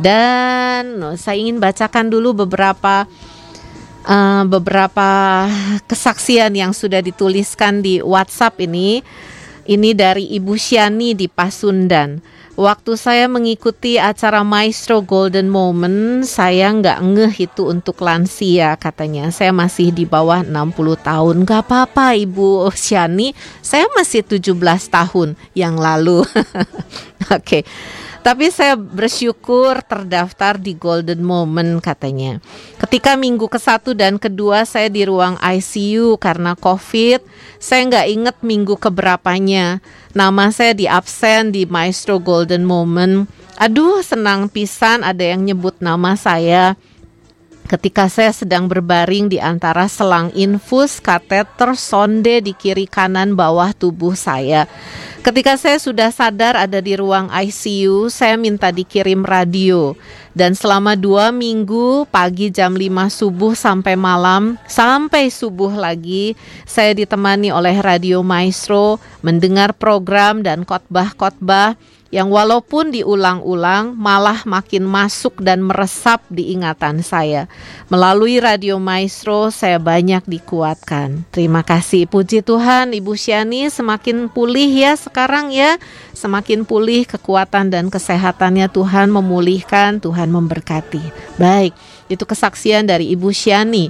Dan saya ingin bacakan dulu beberapa uh, beberapa kesaksian yang sudah dituliskan di WhatsApp ini. Ini dari Ibu Syani di Pasundan. Waktu saya mengikuti acara Maestro Golden Moment, saya nggak ngeh itu untuk lansia katanya. Saya masih di bawah 60 tahun. Gak apa-apa Ibu Syani, saya masih 17 tahun yang lalu. Oke. Okay. Tapi saya bersyukur terdaftar di Golden Moment katanya. Ketika minggu ke satu dan kedua saya di ruang ICU karena COVID, saya nggak inget minggu keberapanya. Nama saya di absen di Maestro Golden Moment. Aduh senang pisan ada yang nyebut nama saya ketika saya sedang berbaring di antara selang infus, kateter, sonde di kiri kanan bawah tubuh saya. Ketika saya sudah sadar ada di ruang ICU, saya minta dikirim radio. Dan selama dua minggu, pagi jam 5 subuh sampai malam, sampai subuh lagi, saya ditemani oleh Radio Maestro, mendengar program dan khotbah-khotbah yang walaupun diulang-ulang malah makin masuk dan meresap di ingatan saya. Melalui Radio Maestro saya banyak dikuatkan. Terima kasih puji Tuhan Ibu Syani semakin pulih ya sekarang ya. Semakin pulih kekuatan dan kesehatannya Tuhan memulihkan, Tuhan memberkati. Baik, itu kesaksian dari Ibu Syani.